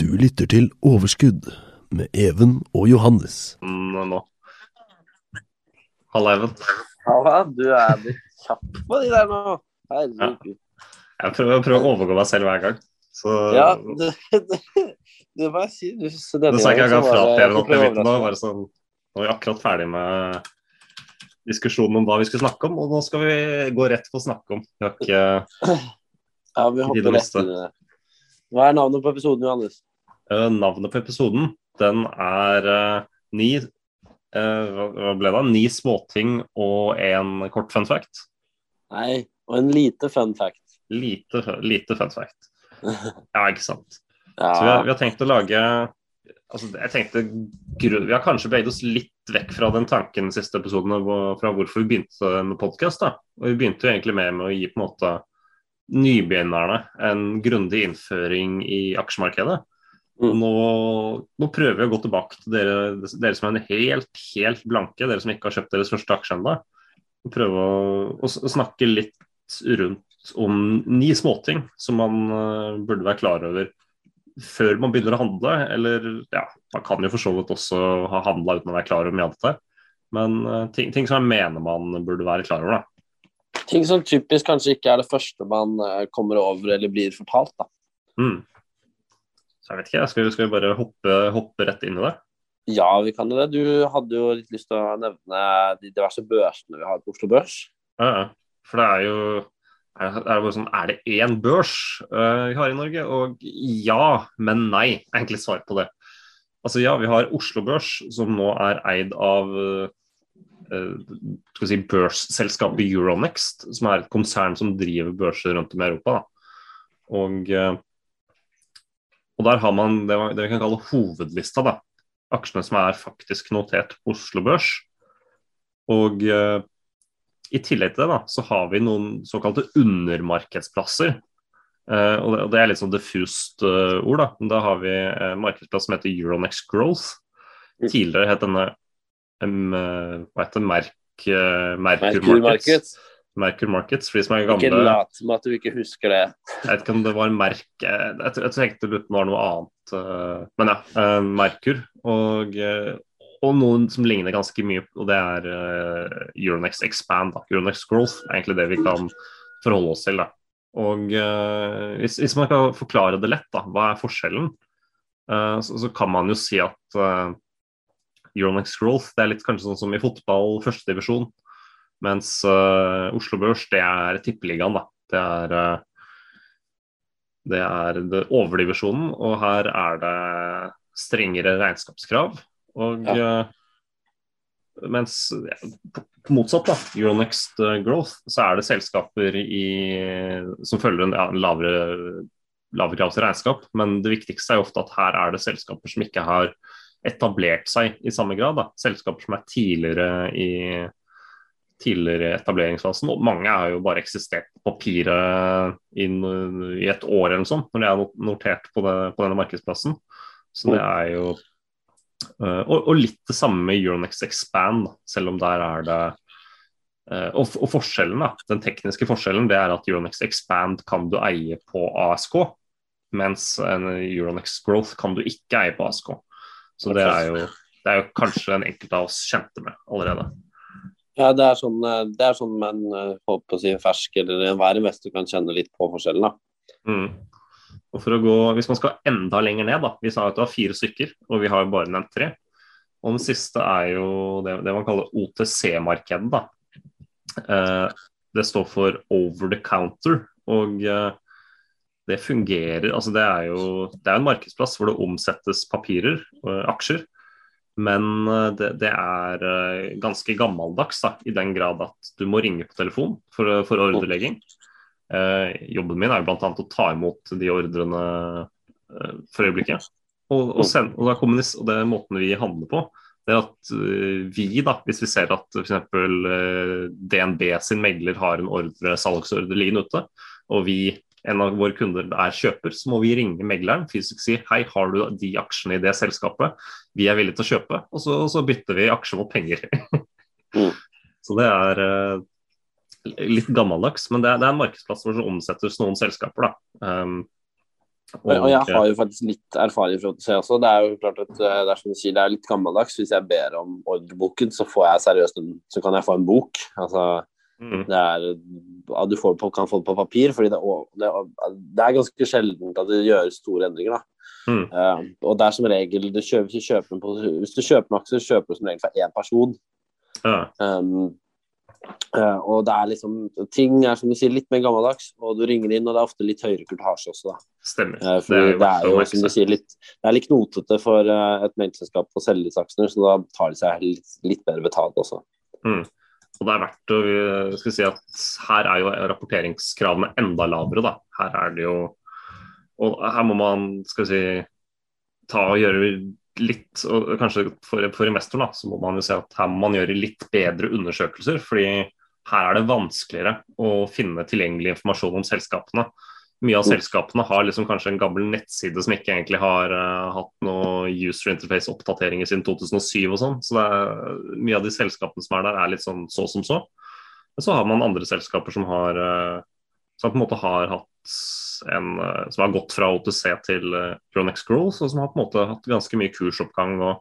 Du lytter til Overskudd med Even og Johannes. Nå. nå. Halla, Even. Halla, du er litt kjapp på de der nå. Herregud. Jeg prøver, jeg prøver å overgå meg selv hver gang. Så Ja, det, det, det må jeg si. Du, så denne nå sa ikke jeg var til Even opp i midten nå. Bare sånn, nå er vi akkurat ferdig med diskusjonen om hva vi skulle snakke om, og nå skal vi gå rett på å snakke om. Vi har ikke. Ja, vi Tid å hopper rett inn i det. Hva er navnet på episoden, Johannes? Uh, Navnet på episoden, den er uh, ni uh, Hva ble det? Ni småting og en kort fun fact. Nei, og en lite fun fact. Lite, lite fun fact. Ja, ikke sant. Ja, Så vi har, vi har tenkt å lage altså jeg tenkte, Vi har kanskje beveget oss litt vekk fra den tanken i siste episoden fra hvorfor vi begynte med podkast. Vi begynte jo egentlig med, med å gi på en måte nybegynnerne en grundig innføring i aksjemarkedet. Mm. nå, nå prøver vi å gå tilbake til dere, dere som er helt, helt blanke, dere som ikke har kjøpt deres første aksje ennå. Prøve å, å, snakke litt rundt om ni småting som man eh, burde være klar over før man begynner å handle. Eller ja, man kan jo for så vidt også ha handla uten å være klar over mye av dette. Men eh, ting, ting som jeg mener man burde være klar over. da. Ting som typisk kanskje ikke er det første man eh, kommer over eller blir fortalt. da. Mm. Så jeg vet ikke, skal vi, skal vi bare hoppe, hoppe rett inn i det? Ja, vi kan jo det. Du hadde jo litt lyst til å nevne de diverse børsene vi har på Oslo Børs. Ja. For det er jo er det bare sånn, er det én børs uh, vi har i Norge? Og ja, men nei, er egentlig svar på det. Altså ja, vi har Oslo Børs, som nå er eid av vi si, børsselskapet Euronext, som er et konsern som driver børser rundt om i Europa. Og, eh, og der har man det, det vi kan kalle hovedlista. da. Aksjene som er faktisk notert på Oslo Børs. Og eh, i tillegg til det da, så har vi noen såkalte undermarkedsplasser. Uh, og, det, og det er litt sånn diffust uh, ord. Da Men da har vi uh, markedsplass som heter Euronext Growth. Tidligere het denne eh, hva heter Merk, eh, Merkur, Markets. Merkur Markets, for de som er Ikke lat som at du ikke husker det. Jeg vet ikke om det var Merk Jeg Jeg, jeg tenkte det var noe annet. eh, Men ja, eh, Merkur. Og, eh, og noen som ligner ganske mye, og det er Euronex Expand. Da. Euronext Growth er egentlig det vi kan forholde oss til. Da. Og eh, hvis, hvis man kan forklare det lett, da, hva er forskjellen? Eh, så, så kan man jo si at Euronext Growth det er litt kanskje sånn som i fotball, førstedivisjon. Mens uh, Oslo Børs det er tippeligaen. da. Det er uh, det er overdivisjonen, og her er det strengere regnskapskrav. Og eh, mens ja, motsatt, da, Euronext Growth, så er det selskaper i, som følger en ja, lavere, lavere krav til regnskap. Men det viktigste er jo ofte at her er det selskaper som ikke har etablert seg i samme grad. Da. Selskaper som er tidligere i tidligere etableringsfasen. Og mange har jo bare eksistert på papiret inn, i et år eller sånt, når de er notert på, det, på denne markedsplassen. Så det er jo eh, og, og litt det samme med Euronex Expand, selv om der er det eh, og, og forskjellen da, Den tekniske forskjellen det er at Euronex Expand kan du eie på ASK, mens en Euronext Growth kan du ikke eie på ASK. Så det er jo, det er jo kanskje en enkelte av oss kjente med allerede. Ja, det er sånn, eh, det er sånn man håper holdt på å si fersk eller enhver investor kan kjenne litt på forskjellen. da. Mm. Og for å gå, Hvis man skal enda lenger ned, da, vi sa at det var fire stykker, og vi har jo bare nevnt tre. Og den siste er jo det, det man kaller OTC-markedet. da. Eh, det står for over the counter. Og eh, det fungerer altså Det er jo det er en markedsplass hvor det omsettes papirer, og aksjer. Men eh, det, det er eh, ganske gammeldags da, i den grad at du må ringe på telefon for, for ordrelegging. Eh, jobben min er jo bl.a. å ta imot de ordrene eh, for øyeblikket. Og, og, send, og, og det er måten vi handler på, det er at vi, da, hvis vi ser at f.eks. Uh, DNB sin megler har en ordre, salgsordre liggende ute, og vi, en av våre kunder er kjøper, så må vi ringe megleren fysisk si hei, har du de aksjene i det selskapet, vi er villige til å kjøpe, og så, og så bytter vi aksjer mot penger. mm. Så det er uh, litt gammeldags, men det er, det er en markedsplass hvor det omsettes noen selskaper. da. Um, og, og, jeg har jo faktisk litt erfaring fra OTC også. Det er jo klart at eh, det er som du sier, det er litt gammeldags. Hvis jeg ber om ordreboken, så får jeg seriøst en, så kan jeg få en bok. Altså, mm. det er, ja, du får, kan få det på papir, fordi det, det, det er ganske sjelden at det gjøres store endringer. Mm. Uh, og det er som regel du kjøper, hvis, du kjøper på, hvis du kjøper en aksje, kjøper du som regel fra én person. Ja. Um, Uh, og det er liksom Ting er som du sier litt mer gammeldags, og du ringer inn, og det er ofte litt høyere kultasje også, da. Stemmer. Uh, det er, det er jo, som du sier, litt, det er litt knotete for et mailselskap å selge disse aksjene, så da tar de seg litt, litt bedre betalt også. Mm. Og det er verdt å skal si at her er jo rapporteringskravene enda lavere, da. Her er det jo Og her må man, skal vi si, ta og gjøre litt, og kanskje for, for investoren, da, så må man jo se at her må man gjøre litt bedre undersøkelser. fordi her er det vanskeligere å finne tilgjengelig informasjon om selskapene. Mye av selskapene har liksom kanskje en gammel nettside som ikke egentlig har uh, hatt noe user interface-oppdateringer siden 2007 og sånn. Så er, mye av de selskapene som er der, er litt sånn så som så. Men så har man andre selskaper som har uh, som på en måte har hatt en, uh, som har gått fra OTC til Euronext Growth, og som har på en måte hatt ganske mye kursoppgang og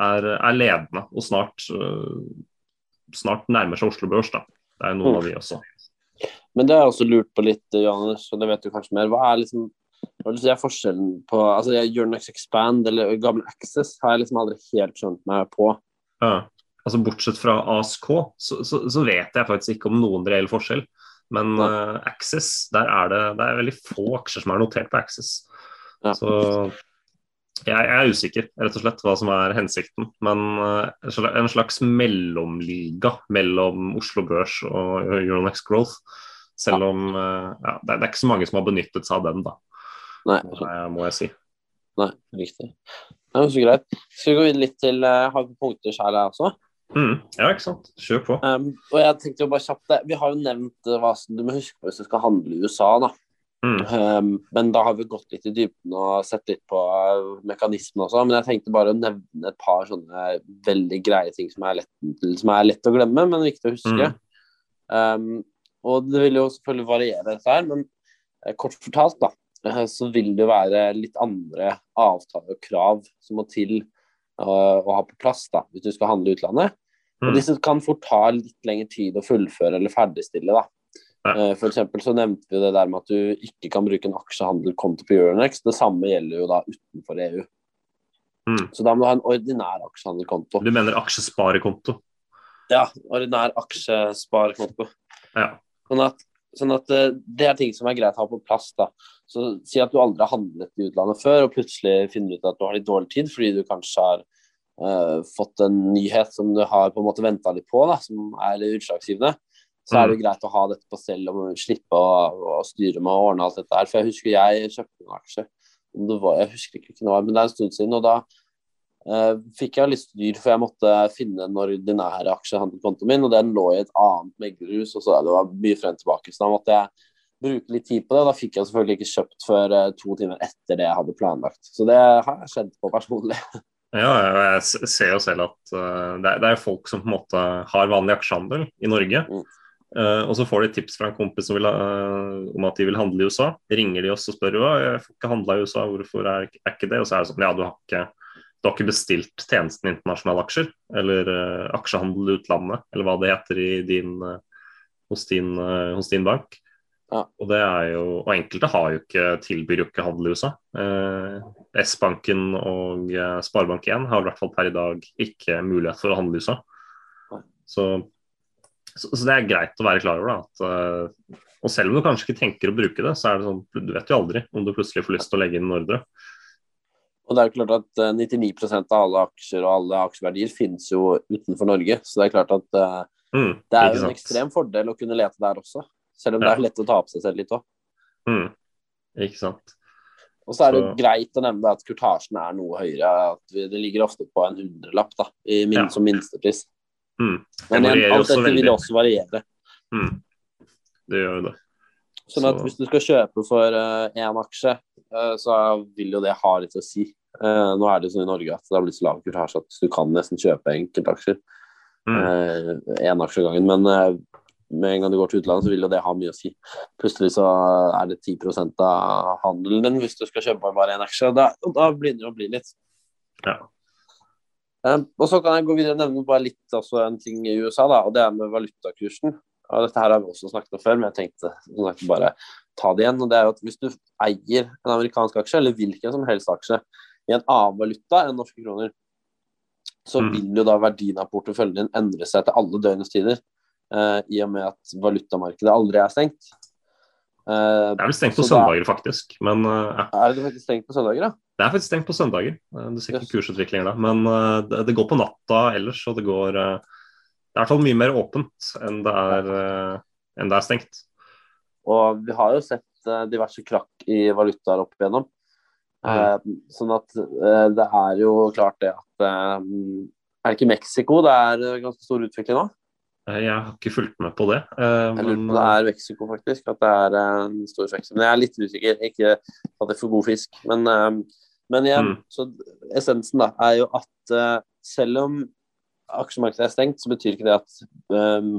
er, er ledende. Og snart, snart nærmer seg Oslo Børs. da. Det er noen mm. av de også. Men det har jeg også lurt på litt, Johannes, og det vet du kanskje mer. Hva er liksom hva er forskjellen på altså Euronext Expand eller gamle Access har jeg liksom aldri helt skjønt meg på. Ja. Altså Bortsett fra ASK, så, så, så, vet jeg faktisk ikke om noen reell forskjell. Men uh, Access, der er det, det er veldig få aksjer som er notert på Access. Ja. Så jeg, jeg, er usikker, rett og slett, hva som er hensikten. Men uh, en slags mellomliga mellom Oslo Børs og Euronex Growth. Selv om uh, ja, det, er, ikke så mange som har benyttet seg av den, da. Nei. Det må jeg si. Nei, riktig. Er så greit. Skal vi gå litt til uh, har punkter sjøl, her også? Mm, ja, ikke sant. Kjør på. Um, og jeg tenkte jo bare kjapt det. Vi har jo nevnt hva som du må huske på hvis du skal handle i USA. da. Mm. Um, men da har vi gått litt i dybden og sett litt på uh, mekanismen også. Men jeg tenkte bare å nevne et par sånne veldig greie ting som er lett, som er lett å glemme, men viktig å huske. Mm. Um, og det vil jo selvfølgelig variere, dette her, men uh, kort fortalt, da, uh, så vil det være litt andre avtaler og krav som må til å ha på plass da, hvis du skal handle i utlandet. Mm. Og disse kan fort ta litt lengre tid å fullføre eller ferdigstille. da. Eh, for så nevnte vi det der med at du ikke kan bruke en aksjehandelkonto på Euronex. Det samme gjelder jo da utenfor EU. Mm. Så da må du ha en ordinær aksjehandelkonto. Du mener aksjesparekonto? Ja, ordinær aksjesparekonto. Ja. Sånn at, sånn at, eh, det er ting som er greit å ha på plass. da. Så Si at du aldri har handlet i utlandet før, og plutselig finner ut at du har litt dårlig tid fordi du kanskje har uh, fått en nyhet som du har på en måte venta litt på, da, som er litt utslagsgivende, så er det mm. greit å ha dette på stell og slippe å, å styre med å ordne alt dette her. For jeg husker jeg kjøpte en aksje, var, jeg husker ikke hva, men det er en stund siden. og da fikk jeg litt styr, for jeg måtte finne den ordinære aksjehandelkontoen min, og den lå i et annet meglerhus, og så det var mye frem tilbake. Så da måtte jeg bruke litt tid på det. og Da fikk jeg selvfølgelig ikke kjøpt før uh, to timer etter det jeg hadde planlagt. Så det har jeg skjedd på personlig. Ja, jeg ser jo selv at uh, det, er, det, er, folk som på en måte har vanlig aksjehandel i Norge. Mm. Og så får de tips fra en kompis vil, om at de vil handle i USA. Ringer de oss og spør hva, jeg får ikke handla i USA, hvorfor er, er, ikke det? Og så er det sånn ja, du har ikke, du har ikke bestilt tjenesten internasjonale aksjer, eller uh, aksjehandel i utlandet, eller hva det heter din, hos, din, hos, din, bank. Ja. Og det er jo, og enkelte har jo ikke, tilbyr jo ikke handel i USA. S-banken og eh, Sparebank1 har i hvert fall per i dag ikke mulighet for å handle i USA. Så, så, så, det er greit å være klar over. da, at, uh, og selv om du kanskje ikke tenker å bruke det, så er det sånn, du vet jo aldri om du plutselig får lyst til å legge inn en ordre. Og det er jo klart at 99 eh, av alle aksjer og alle aksjeverdier finnes jo utenfor Norge. Så det er klart at uh, mm, det er jo en ekstrem fordel å kunne lete der også. Selv om ja. det er lett å ta opp seg selv litt òg. Mm. Ikke sant. Og så er det så... greit å nevne at kurtasjen er noe høyere. at vi, Det ligger ofte på en hundrelapp da, i min, ja. som minstepris. Mm. Men alt dette vil også variere. Mm. Det gjør jo det. Sånn at så... hvis du skal kjøpe for én uh, aksje, uh, så vil jo det ha litt å si. Uh, nå er det sånn i Norge at det har blitt så lav kurtasje at du kan nesten kjøpe enkeltaksjer. Mm. aksje gangen. Men med en gang du går til utlandet, så vil jo det ha mye å si. Plutselig så er det 10 av handelen din hvis du skal kjøpe bare én aksje. Da, da begynner det å bli litt. Ja. Og så kan jeg gå videre og nevne bare litt også en ting i USA, da, og det er med valutakursen. Og dette her har vi også snakket om før, men jeg tenkte jeg bare ta det igjen. og det er jo at Hvis du eier en amerikansk aksje, eller hvilken som helst aksje, i en annen valuta enn norske kroner, så mm. vil jo da verdien av porteføljen din endre seg til alle døgnets tider. Uh, I og med at valutamarkedet aldri er stengt. Uh, det er vel stengt på søndager, da, faktisk. Men, uh. Er det faktisk stengt på søndager, da? Det er faktisk stengt på søndager. Du ser ikke yes. kursutviklinger da. Men det, det, går på natta ellers, og det går Det er i hvert fall mye mer åpent enn det er, enn det er stengt. Og vi har jo sett diverse krakk i valutaer opp igjennom. Mm. sånn at det er jo klart det at Er det ikke Mexico det er ganske stor utvikling nå? Eh, jeg har ikke fulgt med på det. Jeg lurer på det er Mexico, faktisk. At det er en stor vekst. Men jeg er litt usikker. Ikke at det er for god fisk. Men, men igjen, mm. så essensen da, er jo at selv om aksjemarkedet er stengt, så betyr ikke det at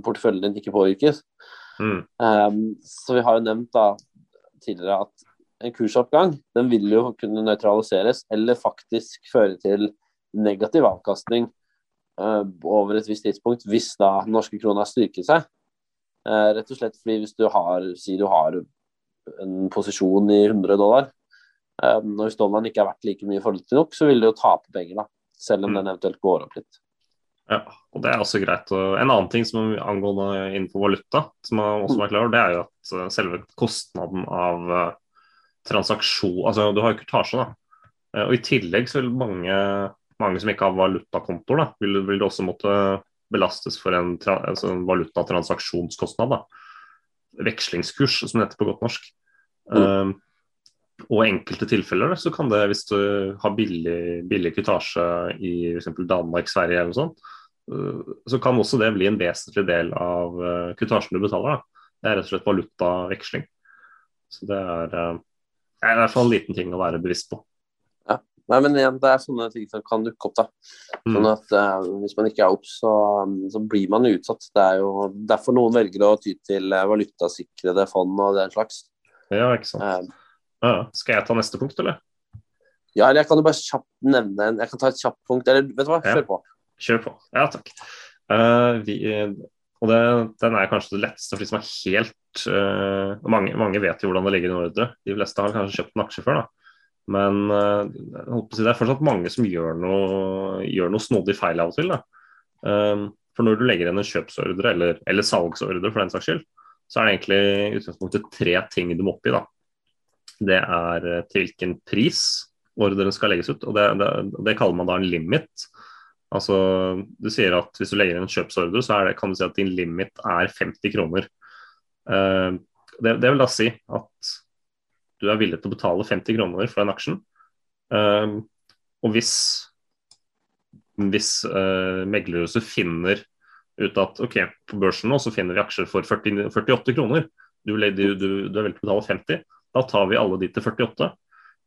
porteføljen din ikke påvirkes. Mm. Så vi har jo nevnt da tidligere at en kursoppgang den vil jo kunne nøytraliseres eller faktisk føre til negativ avkastning uh, over et visst tidspunkt, hvis da norske krona styrker seg. Uh, rett og slett fordi hvis du har, si du har en posisjon i 100 dollar, uh, når hvis dollaren ikke er verdt like mye i forhold til nok, så vil du jo tape penger, da. Selv om mm. den eventuelt går opp litt. Ja, og det er også greit. En annen ting som angående innenfor valuta, som man også må være klar det er jo at selve kostnaden av transaksjon Altså, du har jo kurtasje, da. Og i tillegg så vil mange mange som ikke har valutakontoer, vil, vil det også måtte belastes for en, altså en valutatransaksjonskostnad. Da. Vekslingskurs, som det heter på godt norsk. Mm. Um, og i enkelte tilfeller så kan det, hvis du har billig, billig kvitasje i f.eks. Danmark, Sverige eller noe sånt, uh, så kan også det bli en vesentlig del av uh, kvitasjen du betaler. Da. Det er rett og slett valutaveksling. Så det er, uh, er i hvert fall en liten ting å være bevisst på. Nei, men igjen, det er sånne ting som kan dukke opp. da. Mm. Sånn at uh, Hvis man ikke er obs, så, så, blir man utsatt. Det er jo derfor noen velger å ty til uh, valutasikrede fond og den slags. Ja, ikke sant. Uh, ja, skal jeg ta neste punkt, eller? Ja, eller jeg kan jo bare kjapt nevne en Jeg kan ta et kjapt punkt. Eller vet du hva, kjør på. Kjør på. Ja, takk. Vi, og det, den er kanskje det letteste for de som er helt mange, mange, vet jo hvordan det ligger i ordre. De fleste har kanskje kjøpt en aksje før. da men uh, det er fortsatt mange som gjør noe, gjør noe snodig feil av og til. Um, for når du legger inn en kjøpsordre, eller, eller, salgsordre for den saks skyld, så er det egentlig i utgangspunktet tre ting du må oppgi. Da. Det er uh, til hvilken pris ordren skal legges ut, og det, det, det, kaller man da en limit. Altså, du sier at Hvis du legger inn en kjøpsordre, så det, kan du si at din limit er 50 kroner. Uh, det, det vil da si at du er villig til å betale 50 kroner for den aksjen. Uh, og hvis, hvis uh, meglerhuset finner ut at ok, på børsen nå så finner vi aksjer for 40, 48 kroner, du, du, du, du, er villig til å betale 50, da tar vi alle de til 48.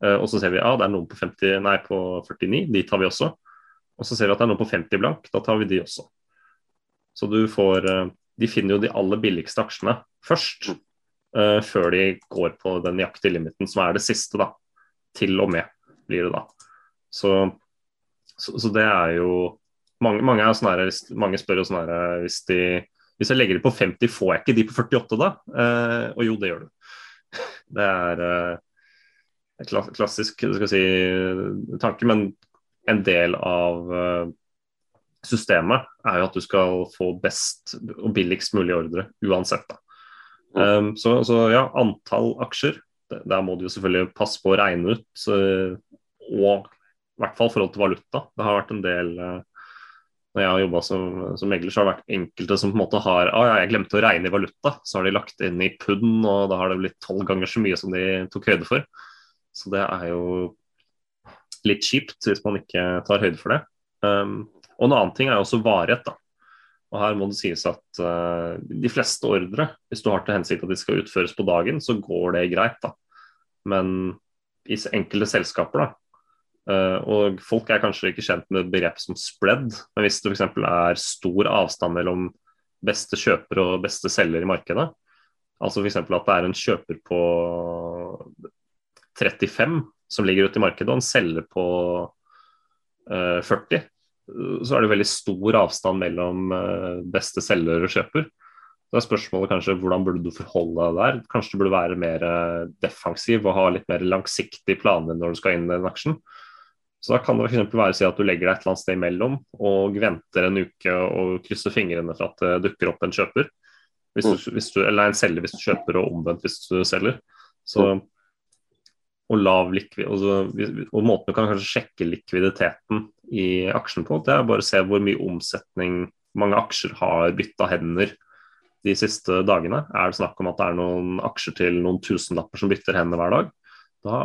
Uh, og så ser vi ja, det er noen på, 50, nei, på 49, de tar vi også. Og så ser vi at det er noen på 50 blank, da tar vi de også. Så du får uh, De finner jo de aller billigste aksjene først uh, før de går på den nøyaktige limiten, som er det siste, da. Til og med, blir det da. Så, så, så det er jo Mange, mange, er her, mange spør jo sånn her hvis, de, hvis jeg legger de på 50, får jeg ikke de på 48 da? Uh, og jo, det gjør du. Det er uh, klassisk skal si, tanke, men en del av systemet er jo at du skal få best og billigst mulig ordre uansett. da. Um, så, så, ja, antall aksjer, der må du jo selvfølgelig passe på å regne ut. Uh, og i hvert fall forhold til valuta. Det har vært en del uh, Når jeg har jobba som, som, megler, så har det vært enkelte som på en måte har ah, ja, jeg glemte å regne i valuta. Så har de lagt inn i pund, og da har det blitt tolv ganger så mye som de tok høyde for. Så det er jo litt kjipt hvis man ikke tar høyde for det. Um, og en annen ting er også varighet. da. Og Her må det sies at uh, de fleste ordre, hvis du har til hensikt at de skal utføres på dagen, så går det greit. da. Men i enkelte selskaper, da, uh, og folk er kanskje ikke kjent med begrep som spread, men hvis det f.eks. er stor avstand mellom beste kjøper og beste selger i markedet, altså f.eks. at det er en kjøper på 35 som ligger ute i markedet, og en selger på uh, 40, så er det veldig stor avstand mellom uh, beste selger og kjøper. Da er spørsmålet kanskje hvordan burde du forholde deg der? Kanskje du burde være mer eh, defensiv og ha litt mer langsiktig planer når du skal inn i den aksjen. Så da kan det f.eks. være å si at du legger deg et eller annet sted imellom og venter en uke og krysser fingrene for at det dukker opp en kjøper. Hvis du, hvis du, eller en selger hvis du kjøper og omvendt hvis du selger. Så og lav likvid, og, og, måten du kan kanskje sjekke likviditeten i aksjen på, det er bare å se hvor mye omsetning mange aksjer har bytta hender de siste dagene. Er det snakk om at det er noen aksjer til noen tusenlapper som bytter hender hver dag, da,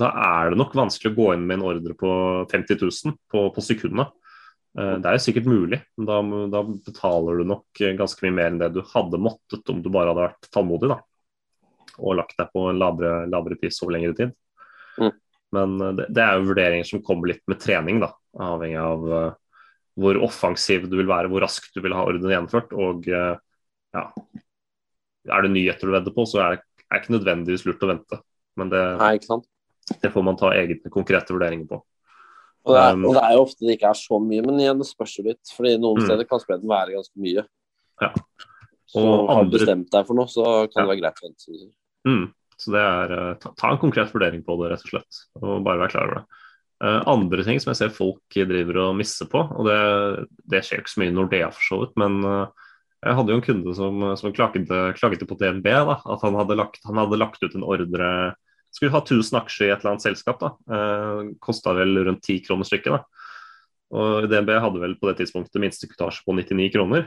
da, er det nok vanskelig å gå inn med en ordre på 50 000 på, på sekundene. Eh, det er jo sikkert mulig, men da, da, betaler du nok ganske mye mer enn det du hadde måttet om du bare hadde vært tålmodig da, og lagt deg på en lavere, lavere pris over lengre tid. Mm. Men eh, det, det, er jo vurderinger som kommer litt med trening, da, avhengig av uh, hvor offensiv du vil være, hvor raskt du vil ha orden gjennomført. og uh, ja, er det nyheter du vedder på, så er det, er ikke nødvendigvis lurt å vente. Men det, Nei, det får man ta egne konkrete vurderinger på. Og det, er, um, og det, er, jo ofte det ikke er så mye, men igjen, det spørs jo litt. fordi noen mm. steder kan spredden være ganske mye. Ja. så har du bestemt deg for noe, så kan ja. det være greit å vente. Mm. Så det er uh, ta, ta, en konkret vurdering på det, rett og slett. Og bare være klar over det. Uh, andre ting som jeg ser folk driver og misser på, og det, det skjer ikke så mye i Nordea for så vidt, men uh, jeg hadde jo en kunde som, som klaget, klaget, på DNB. Da, at han hadde, lagt, han hadde, lagt, ut en ordre Skulle ha 1000 aksjer i et eller annet selskap. da, eh, Kosta vel rundt 10 kroner stykket. da. Og DNB hadde vel på det tidspunktet minstekutasje på 99 kroner.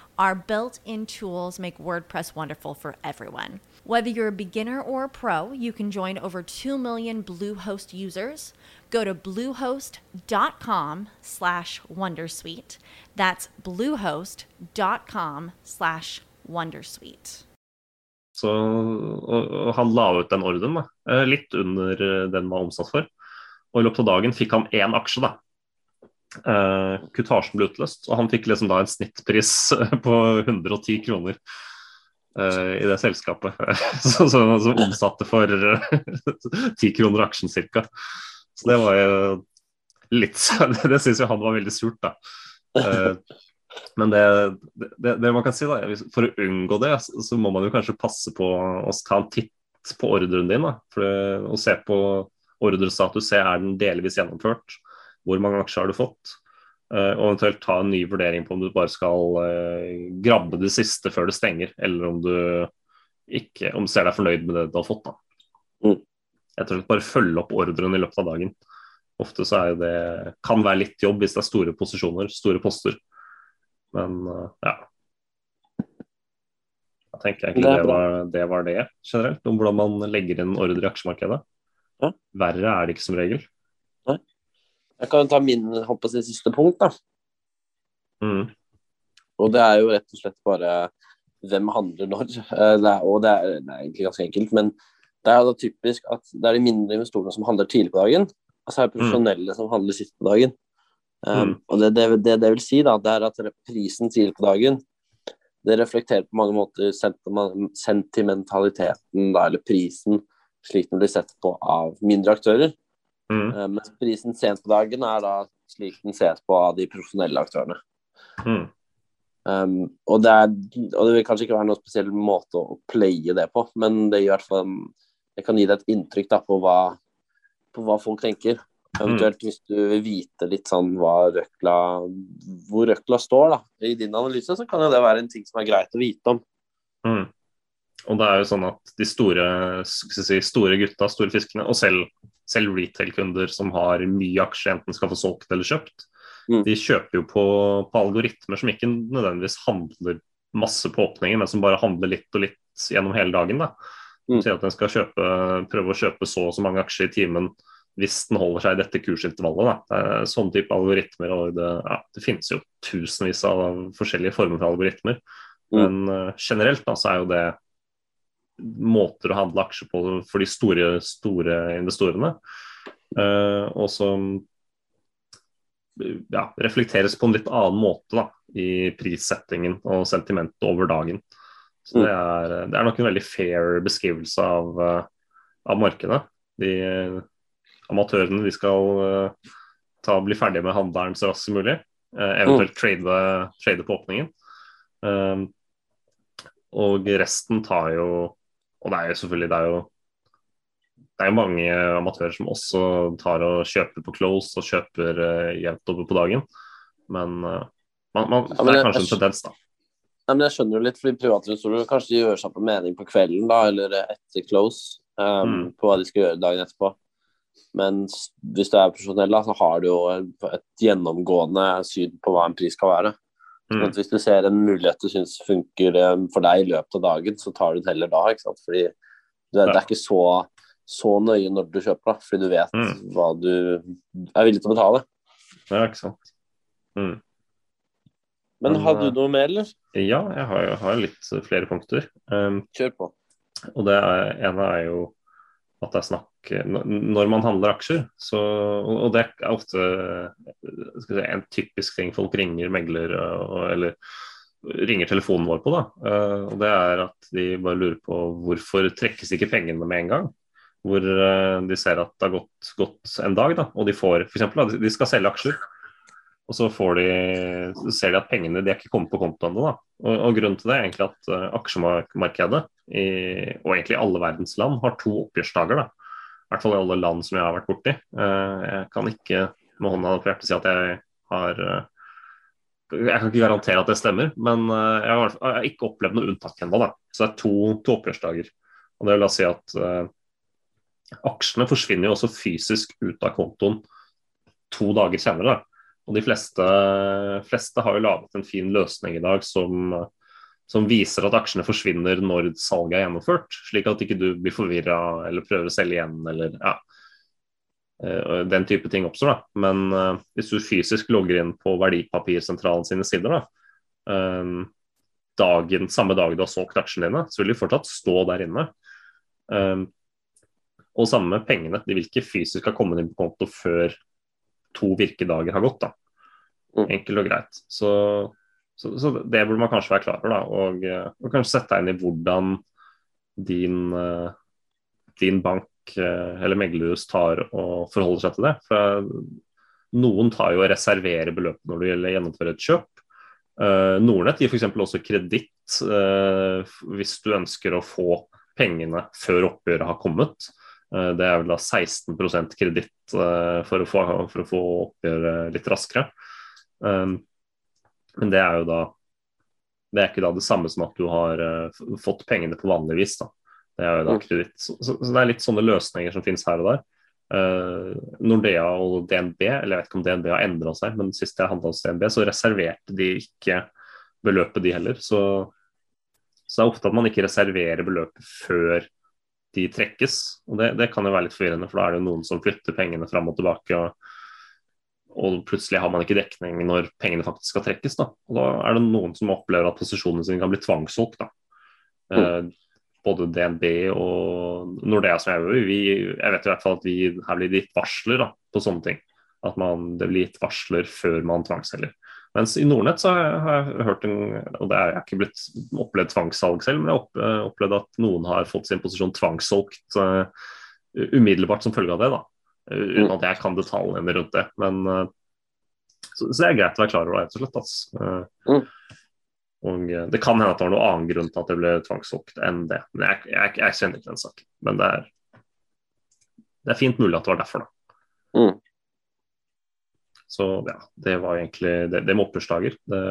our built in tools make WordPress wonderful for everyone. Whether you're a beginner or a pro, you can join over 2 million Bluehost users. Go to bluehost.com slash wondersuite. That's bluehost.com slash wondersuite. Så og, han la ut den ordren, da, eh, litt under eh, den man var omsatt for. Og i løpet av dagen fikk han én aksje, da. Uh, kutasjen ble utløst, og han fikk liksom da en snittpris på 110 kroner uh, i det selskapet. Som omsatte for ti kroner aksjen ca. Så det var jo litt Det syns jo han var veldig surt, da. Uh, men det, det, det, man kan si da, for å unngå det, så må man jo kanskje passe på å ta en titt på ordren din. Da, for å se på ordrestatus, se er den delvis gjennomført hvor mange aksjer har du fått? Uh, og eventuelt ta en ny vurdering på om du bare skal uh, grabbe det siste før det stenger, eller om du ikke om du ser deg fornøyd med det du har fått. da. Mm. Rett og slett bare følge opp ordren i løpet av dagen. Ofte så er det, kan være litt jobb hvis det er store posisjoner, store poster. Men uh, ja. Jeg tenker egentlig det, var, det var det generelt, om hvordan man legger inn ordre i aksjemarkedet. Ja. Verre er det ikke som regel. Jeg kan ta min håper jeg, siste punkt, da. Mm. Og det er jo rett og slett bare hvem handler når. Eh, det er, og det er, det er, egentlig ganske enkelt, men det er da typisk at det er de mindre investorene som handler tidlig på dagen, og så er det profesjonelle mm. som handler sist på dagen. Um, mm. Og det, det, det, det vil si, da, det er at prisen tidlig på dagen det reflekterer på mange måter sentimentaliteten, da, eller prisen, slik den blir sett på av mindre aktører. Mm. Eh, mens prisen sent på dagen er da slik den ses på av de profesjonelle aktørene. Mm. Um, og, det er, og det vil kanskje ikke være noen spesiell måte å playe det på, men det, fall, det kan gi deg et inntrykk da, på, hva, på hva folk tenker. Eventuelt hvis du vil vite litt sånn røkla, hvor røkla står da, i din analyse, så kan det være en ting som er greit å vite om. Mm. Og det er jo sånn at de store, si, store gutta, store fiskene, og selv, selv retail-kunder som har mye aksjer, enten skal få solgt eller kjøpt, Mm. de kjøper jo på, på algoritmer som ikke nødvendigvis handler masse på åpninger, men som bare handler litt og litt gjennom hele dagen. da. Mm. Sier at den skal kjøpe, prøve å kjøpe så og så mange aksjer i timen hvis den holder seg i dette kursintervallet. Da. Det er sånne type algoritmer. og Det, ja, det finnes jo tusenvis av forskjellige former for algoritmer. Mm. Men uh, generelt da, så er jo det måter å handle aksjer på for de store, store investorene. Uh, og som ja, reflekteres på en litt annen måte da, i prissettingen og sentimentet over dagen. Så det er, det er nok en veldig fair beskrivelse av, uh, av markedet. De amatørene de skal uh, ta, bli ferdige med handelen så raskt som mulig. Eventuelt trade, trade på åpningen. Um, og resten tar jo Og det er jo selvfølgelig det er jo, det er jo mange amatører som også tar og kjøper på close og kjøper uh, jevnt over på dagen. Men, uh, man, man, Ja, men det er jeg- kanskje en tendens, da. Nei, men jeg skjønner jo litt, fordi private investorer kanskje gjør seg på mening på kvelden da, eller etter close um, Mm. på hva de skal gjøre dagen etterpå. Men hvis du er profesjonell, da, så har du jo et gjennomgående syn på hva en pris skal være. Mm. at hvis du ser en mulighet du syns funker um, for deg i løpet av dagen, så tar du det heller da. ikke sant? Fordi det, det er ikke så, så nøye når du kjøper, da, fordi du vet Mm. hva du er villig til å betale. Ja, ikke sant. Mm. Men har du eh, noe mer, eller? Ja, jeg har, jeg har litt flere punkter. Um, Kjør på. og det ene er jo at det er snakk Når man handler aksjer, så Og det er ofte si, en typisk ting folk ringer megler eller ringer telefonen vår på. da, Eh, og Det er at de bare lurer på hvorfor trekkes ikke pengene med en gang. Hvor eh, de ser at det har gått, gått en dag, da, og de får da, de skal selge aksjer. Og så de, så ser de at pengene de er ikke kommet på konto ennå. Og, og Grunnen til det er egentlig at uh, aksjemarkedet, i, og egentlig alle verdens land, har to oppgjørsdager. da. I hvert fall i alle land som jeg har vært borti. Uh, jeg kan ikke med hånda på hjertet si at jeg har uh, Jeg kan ikke garantere at det stemmer, men jeg, har, jeg har ikke opplevd noe unntak ennå. Så det er to, to oppgjørsdager. Og det vil da si at aksjene forsvinner jo også fysisk ut av kontoen to dager senere. da. Og de fleste, fleste har jo laget en fin løsning i dag som, som viser at aksjene forsvinner når salget er gjennomført, slik at ikke du blir forvirra eller prøver å selge igjen eller ja. Eh, Den type ting oppstår. da. Men uh, hvis du fysisk logger inn på Verdipapirsentralen sine sider, da, uh, dagen, samme dag du har solgt aksjene dine, så vil de fortsatt stå der inne. Uh, og samme med pengene. De vil ikke fysisk ha kommet inn på konto før to virkedager har gått. da. Mm. Enkelt og greit. Så, så, så det burde man kanskje være klar over. da, Og, eh, og kanskje sette deg inn i hvordan din, eh, din bank eh, eller meglerhus tar og forholder seg til det. For noen tar jo og reserverer beløpet når det gjelder å gjennomføre et kjøp. Uh, Nordnett gir f.eks. også kreditt hvis du ønsker å få pengene før oppgjøret har kommet. Eh, Det er vel da 16 kreditt eh, for, for å få oppgjøret litt raskere. Um, Men det er jo da Det er ikke da det samme som at du har eh, fått pengene på vanlig vis. da. Det er jo da Mm. kreditt. Så, så, så det er litt sånne løsninger som finnes her og der. Nordea og DNB, eller jeg vet ikke om DNB har endra seg, men sist jeg handla hos DNB, så reserverte de ikke beløpet, de heller. Så, så det er ofte at man ikke reserverer beløpet før de trekkes. og Det, det kan jo være litt forvirrende, for da er det jo noen som flytter pengene fram og tilbake. og, og plutselig har man ikke dekning når pengene faktisk skal trekkes. Da, og da er det noen som opplever at posisjonene sine kan bli tvangssolgt. Mm. Eh, både DNB og Nordea som jeg vi, jeg vet i hvert fall at vi her blir gitt varsler da, på sånne ting. At man, det blir gitt varsler før man tvangsselger. Mens i Nordnett så har jeg, hørt en, og det er jeg har ikke blitt opplevd tvangssalg selv, men jeg har opplevd at noen har fått sin posisjon tvangssolgt uh, umiddelbart som følge av det. da. uten at jeg kan detaljene rundt det. Men så, så, det er greit å være klar over det, rett og slett. Altså. Mm. Og Det kan hende at det var noen annen grunn til at det ble tvangssolgt enn det. Men jeg, jeg, jeg kjenner ikke den saken. Men det er, det er fint mulig at det var derfor, da. Mm. Så ja, det var egentlig det, det med opphørsdager. Det,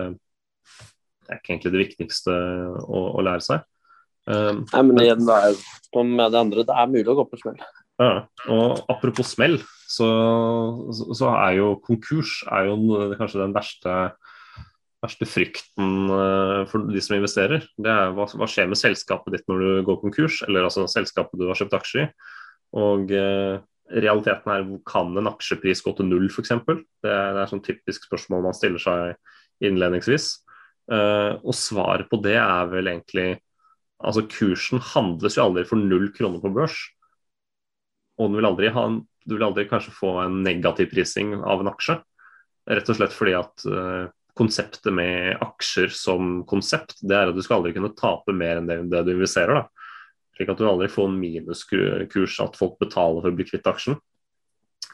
det, er ikke egentlig det viktigste å, å lære seg. Um, Nei, men igjen, det er som med det andre, det er mulig å gå på smell. Ja, og apropos smell, så, så, er jo konkurs er jo kanskje den verste, verste frykten uh, for de som investerer. Det er hva, hva, skjer med selskapet ditt når du går konkurs, eller altså selskapet du har kjøpt aksjer i. Og uh, realiteten er kan en aksjepris gå til null, f.eks.? Det, det er sånn typisk spørsmål man stiller seg innledningsvis. Uh, og svaret på det er vel egentlig Altså Kursen handles jo aldri for null kroner på børs. Og vil ha, du vil aldri kanskje få en negativ prising av en aksje. Rett og slett fordi at uh, konseptet med aksjer som konsept, det er at du skal aldri kunne tape mer enn det, det du investerer. da. Slik at du aldri får en minuskurs at folk betaler for å bli kvitt aksjen.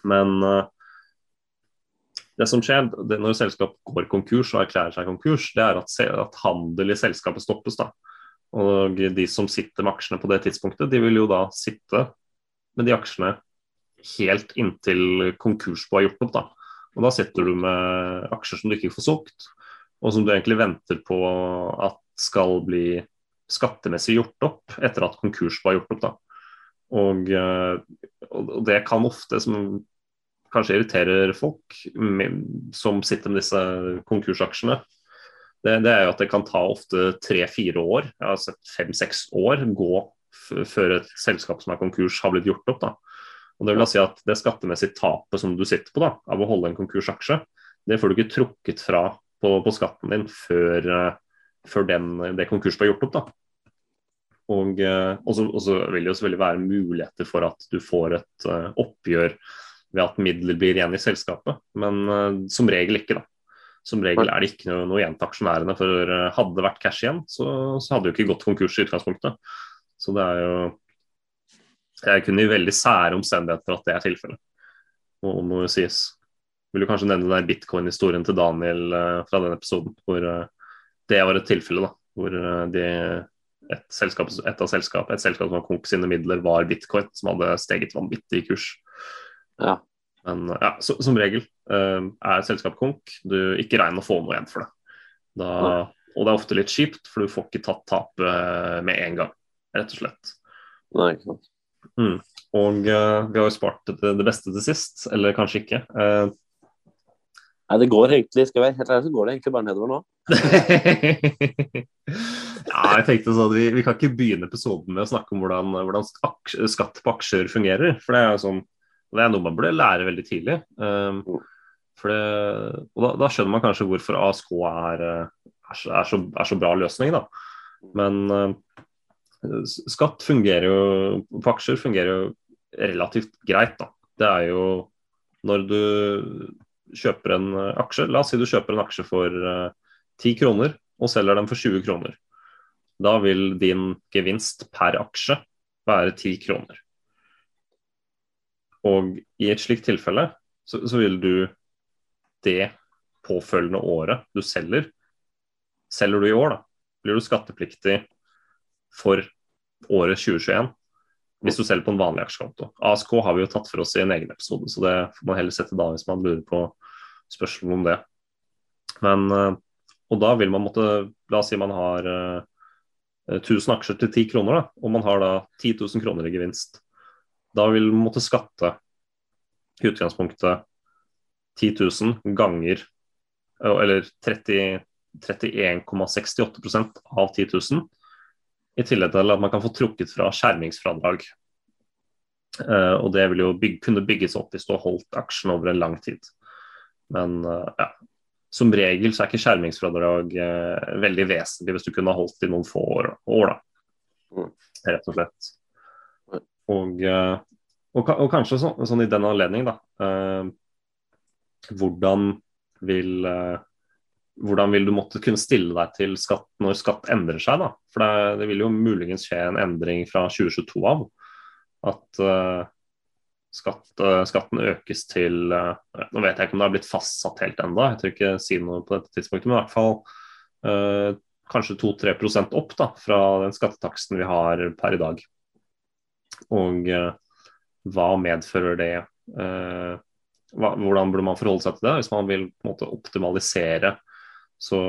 Men uh, det som skjer det når selskap går konkurs og erklærer seg konkurs, det er at, at, handel i selskapet stoppes. da. Og de som sitter med aksjene på det tidspunktet, de vil jo da sitte med de aksjene helt inntil konkursbo er gjort opp. da. Og da sitter du med aksjer som du ikke får solgt, og som du egentlig venter på at skal bli skattemessig gjort opp etter at konkurs var gjort opp. da. Og, eh, og det kan ofte, som kanskje irriterer folk med, som sitter med disse konkursaksjene, det, det, er jo at det kan ta ofte tre-fire år, jeg har sett fem-seks år, gå før et selskap som er konkurs har blitt gjort opp. da. Og Det vil da si at det skattemessige tapet som du sitter på da, av å holde en konkursaksje, det får du ikke trukket fra på, på skatten din før uh, før den, det konkurset var gjort opp. da. Og så vil det jo selvfølgelig være muligheter for at du får et uh, oppgjør ved at midler blir igjen i selskapet, men uh, som regel ikke. da. Som regel er det ikke noe, noe igjen til aksjonærene. For hadde det vært cash igjen, så, så hadde det jo ikke gått konkurs i utgangspunktet. Så det er jo Det er kun i veldig sære omstendigheter at det er tilfellet. Og må jo sies. Vil du kanskje nevne den bitcoin-historien til Daniel fra den episoden, hvor det var et tilfelle da, hvor eh, de, et, selskap, et av selskap, et selskap som har konk sine midler, var bitcoin, som hadde steget vanvittig i kurs. Ja. Men ja, så, som regel uh, er et selskap konk, du ikke regner å få noe igjen for det. Da, og det er ofte litt kjipt, for du får ikke tatt tapet uh, med en gang, rett og slett. Nei, ikke sant. Mm. Og uh, vi har jo spart det, det, beste til sist, eller kanskje ikke. Nei, det går egentlig, skal jeg være helt ærlig, så går det egentlig bare nedover nå. ja, jeg tenkte sånn vi, vi, kan ikke begynne episoden med å snakke om hvordan, hvordan skatt på aksjer fungerer. For det er, sånn, det er noe man burde lære veldig tidlig. Um, det, og da, da, skjønner man kanskje hvorfor ASK er, er, så, er, så, er så, bra løsning. Da. Men uh, skatt fungerer jo på aksjer fungerer jo relativt greit. Da. Det er jo når du kjøper en aksje La oss si du kjøper en aksje for uh, 10 kroner og selger den for 20 kroner. Da vil din gevinst per aksje være 10 kroner. Og i et slikt tilfelle så, så vil du det påfølgende året du selger Selger du i år, da, blir du skattepliktig for året 2021 hvis du selger på en vanlig aksjekonto. ASK har vi jo tatt for oss i en egen episode, så det får man heller sette da hvis man lurer på spørsmål om det. Men uh, og da vil man måtte La oss si man har uh, eh, 1000 aksjer til 10 kroner, da, og man har da 10 000 kroner i gevinst. Da vil man måtte skatte i utgangspunktet 10 000 ganger Eller 31,68% av 10 000. I tillegg til at man kan få trukket fra skjermingsfradrag. Uh, og det vil jo bygge, kunne bygges opp hvis du har holdt aksjen over en lang tid. Men uh, ja, som regel så er ikke skjermingsfradrag uh, veldig vesentlig hvis du kunne ha holdt i noen få år. år da. Mm. Rett og slett. Og, eh, og, og kanskje så, sånn i den anledning, da. Hvordan vil hvordan vil du måtte kunne stille deg til skatt når skatt endrer seg? da? For det, det vil jo muligens skje en endring fra 2022 av. At uh, skatt, uh, skatten økes til uh, Nå vet jeg ikke om det har blitt fastsatt helt ennå, jeg tør ikke si noe på dette tidspunktet, men i hvert fall kanskje 2-3% opp da, fra den skattetaksten vi har per i dag. Og hva medfører det? Hvordan burde man forholde seg til det hvis man vil måte optimalisere så,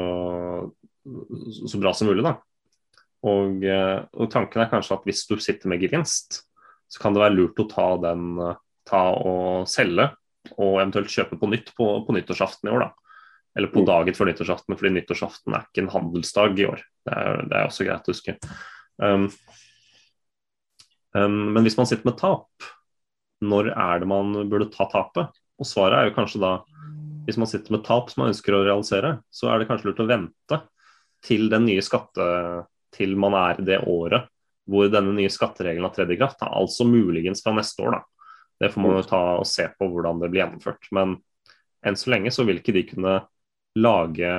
så bra som mulig? da? Og, og, tanken er kanskje at hvis du sitter med gevinst, så kan det være lurt å ta den ta og selge, og eventuelt kjøpe på nytt på, på nyttårsaften i år. da. Eller på mm. dagen før nyttårsaften, fordi nyttårsaften er ikke en handelsdag i år. Det er, det er også greit å huske. Um, um, men hvis man sitter med tap, når er det man burde ta tapet? Og svaret er jo kanskje da hvis man sitter med tap som man ønsker å realisere, så er det kanskje lurt å vente til den nye skatte til man er det året hvor denne nye skatteregelen har tredd i kraft. Altså muligens fra neste år, da. Det får man jo ta og se på hvordan det blir gjennomført. Men enn så lenge så vil ikke de kunne lage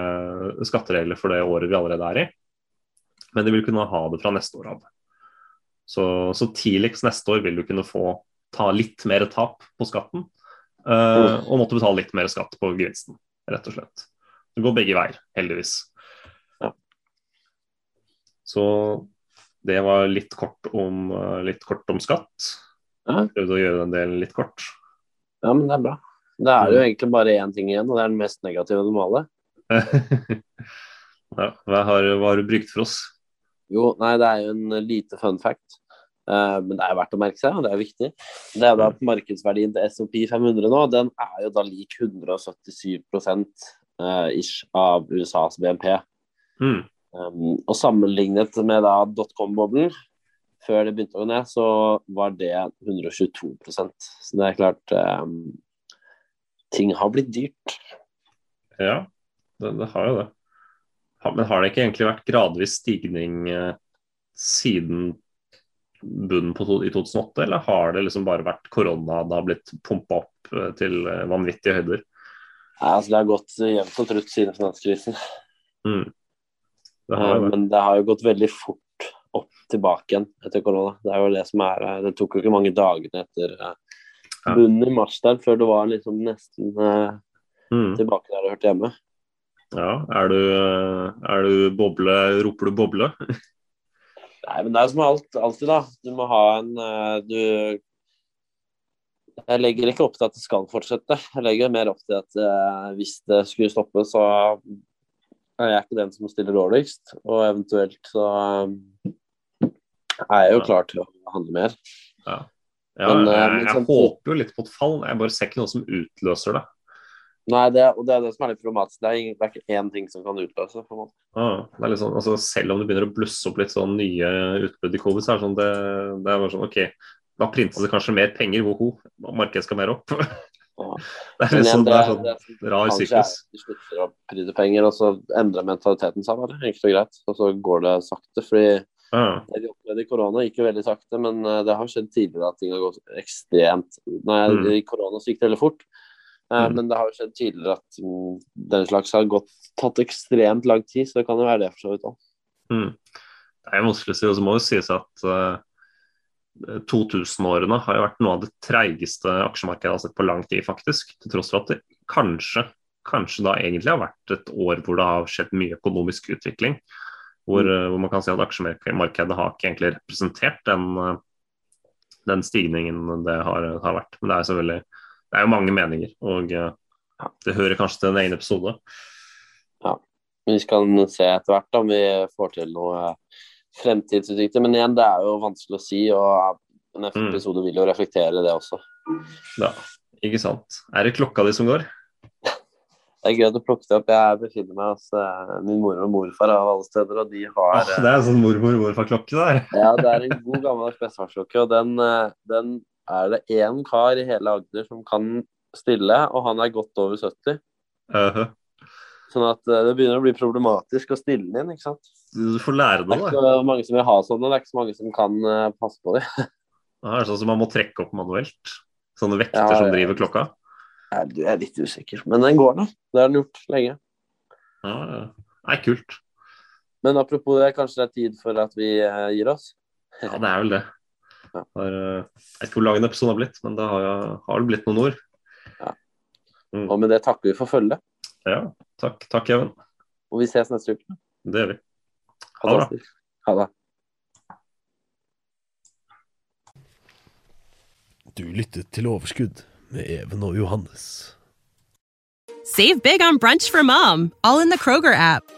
skatteregler for det året vi allerede er i. Men de vil kunne ha det fra neste år av. Så, så tidligst neste år vil du kunne få ta litt mer tap på skatten. Uh, og måtte betale litt mer skatt på gevinsten, rett og slett. Det går begge veier, heldigvis. Ja. Så det var litt kort om, uh, litt kort om skatt. Ja. Prøvde å gjøre den delen litt kort. Ja, men det er bra. Det er jo mm. egentlig bare én ting igjen, og det er den mest negative av dem alle. ja, hva har, hva har du brukt for oss? Jo, nei, det er jo en lite fun fact. Uh, men det er verdt å merke seg, og det er viktig. Det er at markedsverdien til SOP 500 nå, den er jo da lik 177 uh, ish av USAs BNP. Mm. Um, og sammenlignet med da dotcom-boblen, før det begynte å gå ned, så var det 122% Så det er klart um, Ting har blitt dyrt. Ja, det, det, har jo det. Men har det ikke egentlig vært gradvis stigning eh, siden bunnen på, i 2008, eller har det liksom bare vært korona det har blitt pumpa opp eh, til eh, vanvittige høyder? Ja, altså Det har gått jevnt og trutt siden finanskrisen. Mm. Det det. Men det har jo gått veldig fort opp tilbake igjen etter korona. Det er jo det som er Det tok jo ikke mange dagene etter bunnen i mars der før det var liksom nesten mm. tilbake der du hørte hjemme. Ja, er du, er du boble Roper du boble? Nei, men det er som alt, alltid, da. Du må ha en uh, Du Jeg legger ikke opp til at det skal fortsette. Jeg legger mer opp til at hvis det skulle stoppe, så er jeg ikke den som stiller dårligst. Og eventuelt så er jeg jo klar til å handle mer. Ja. Ja, Men, jeg, jeg, jeg, håper jo litt på et fall. Jeg bare ser ikke noe som utløser det. Nei, det, og det er det som er litt problematisk. Det er, det er ikke én ting som kan utløse. på en måte. Ah, det er litt sånn, altså, selv om det begynner å blusse opp litt sånn nye utbrudd i covid, så er det sånn det, det er bare sånn OK, da printes det kanskje mer penger. Woho, markedet skal mer opp. Ja. Det er litt sånn, det, er sånn det, det, rar syklus. De slutter å pryde penger, og så endrer mentaliteten seg bare. Enkelt og greit. Og så går det sakte. fordi Ah. Det vi opplevde i korona gikk jo veldig sakte, men eh, det har skjedd tidligere at ting har gått ekstremt Nei, mm. I korona så gikk det veldig fort, mm. men det har jo skjedd tidligere at um, den slags har gått, tatt ekstremt lang tid, så det kan jo være det for så vidt òg. Mm. Det er vanskelig å si, og så må jo sies at uh, eh, 2000-årene har jo vært noe av det treigeste aksjemarkedet jeg har sett på lang tid, faktisk. Til tross for at det kanskje, kanskje da egentlig har vært et år hvor det har skjedd mye økonomisk utvikling. Hvor, mm. eh, hvor, man kan si at aksjemarkedet har ikke egentlig representert den, eh, den stigningen det har, har, vært. Men det er selvfølgelig det er jo mange meninger, og eh, det hører kanskje til en egen episode. Ja, vi skal se etter hvert om vi får til noe fremtidsutsikter. Men igjen, det er jo vanskelig å si, og en mm. episode vil jo reflektere det også. Ja, ikke sant. Er det klokka di som går? Det er gøy at du plukket opp. Jeg befinner meg hos uh, min mor og morfar av alle steder, og de har ah, Det er en sånn mormor-morfar-klokke der? ja, det er en god gammeldags bestefarsklokke, og den, den, er det én kar i hele Agder som kan stille, og han er godt over 70. Uh -huh. Sånn at uh, det begynner å bli problematisk å stille inn, ikke sant. Du får lære det, da. Det er ikke så mange som vil ha sånne, det er ikke så mange som kan passe på dem. det er sånn som man må trekke opp manuelt? Sånne vekter ja, som driver klokka? Du er litt usikker, men den går nå. Det har den gjort lenge. Ja, det er kult. Men apropos det, kanskje det er tid for at vi uh, gir oss? ja, det er vel det. Har, jeg vet ikke hvor lang en episode har blitt, men det har, har det blitt noen ord. Ja. Mm. Og med det takker vi for følget. Ja. Takk, takk, Even. Og vi ses neste uke. Det gjør vi. Ha det bra. Ha det. Du lyttet til Overskudd med Even og Johannes. Save big on brunch for mom, all in the Kroger app.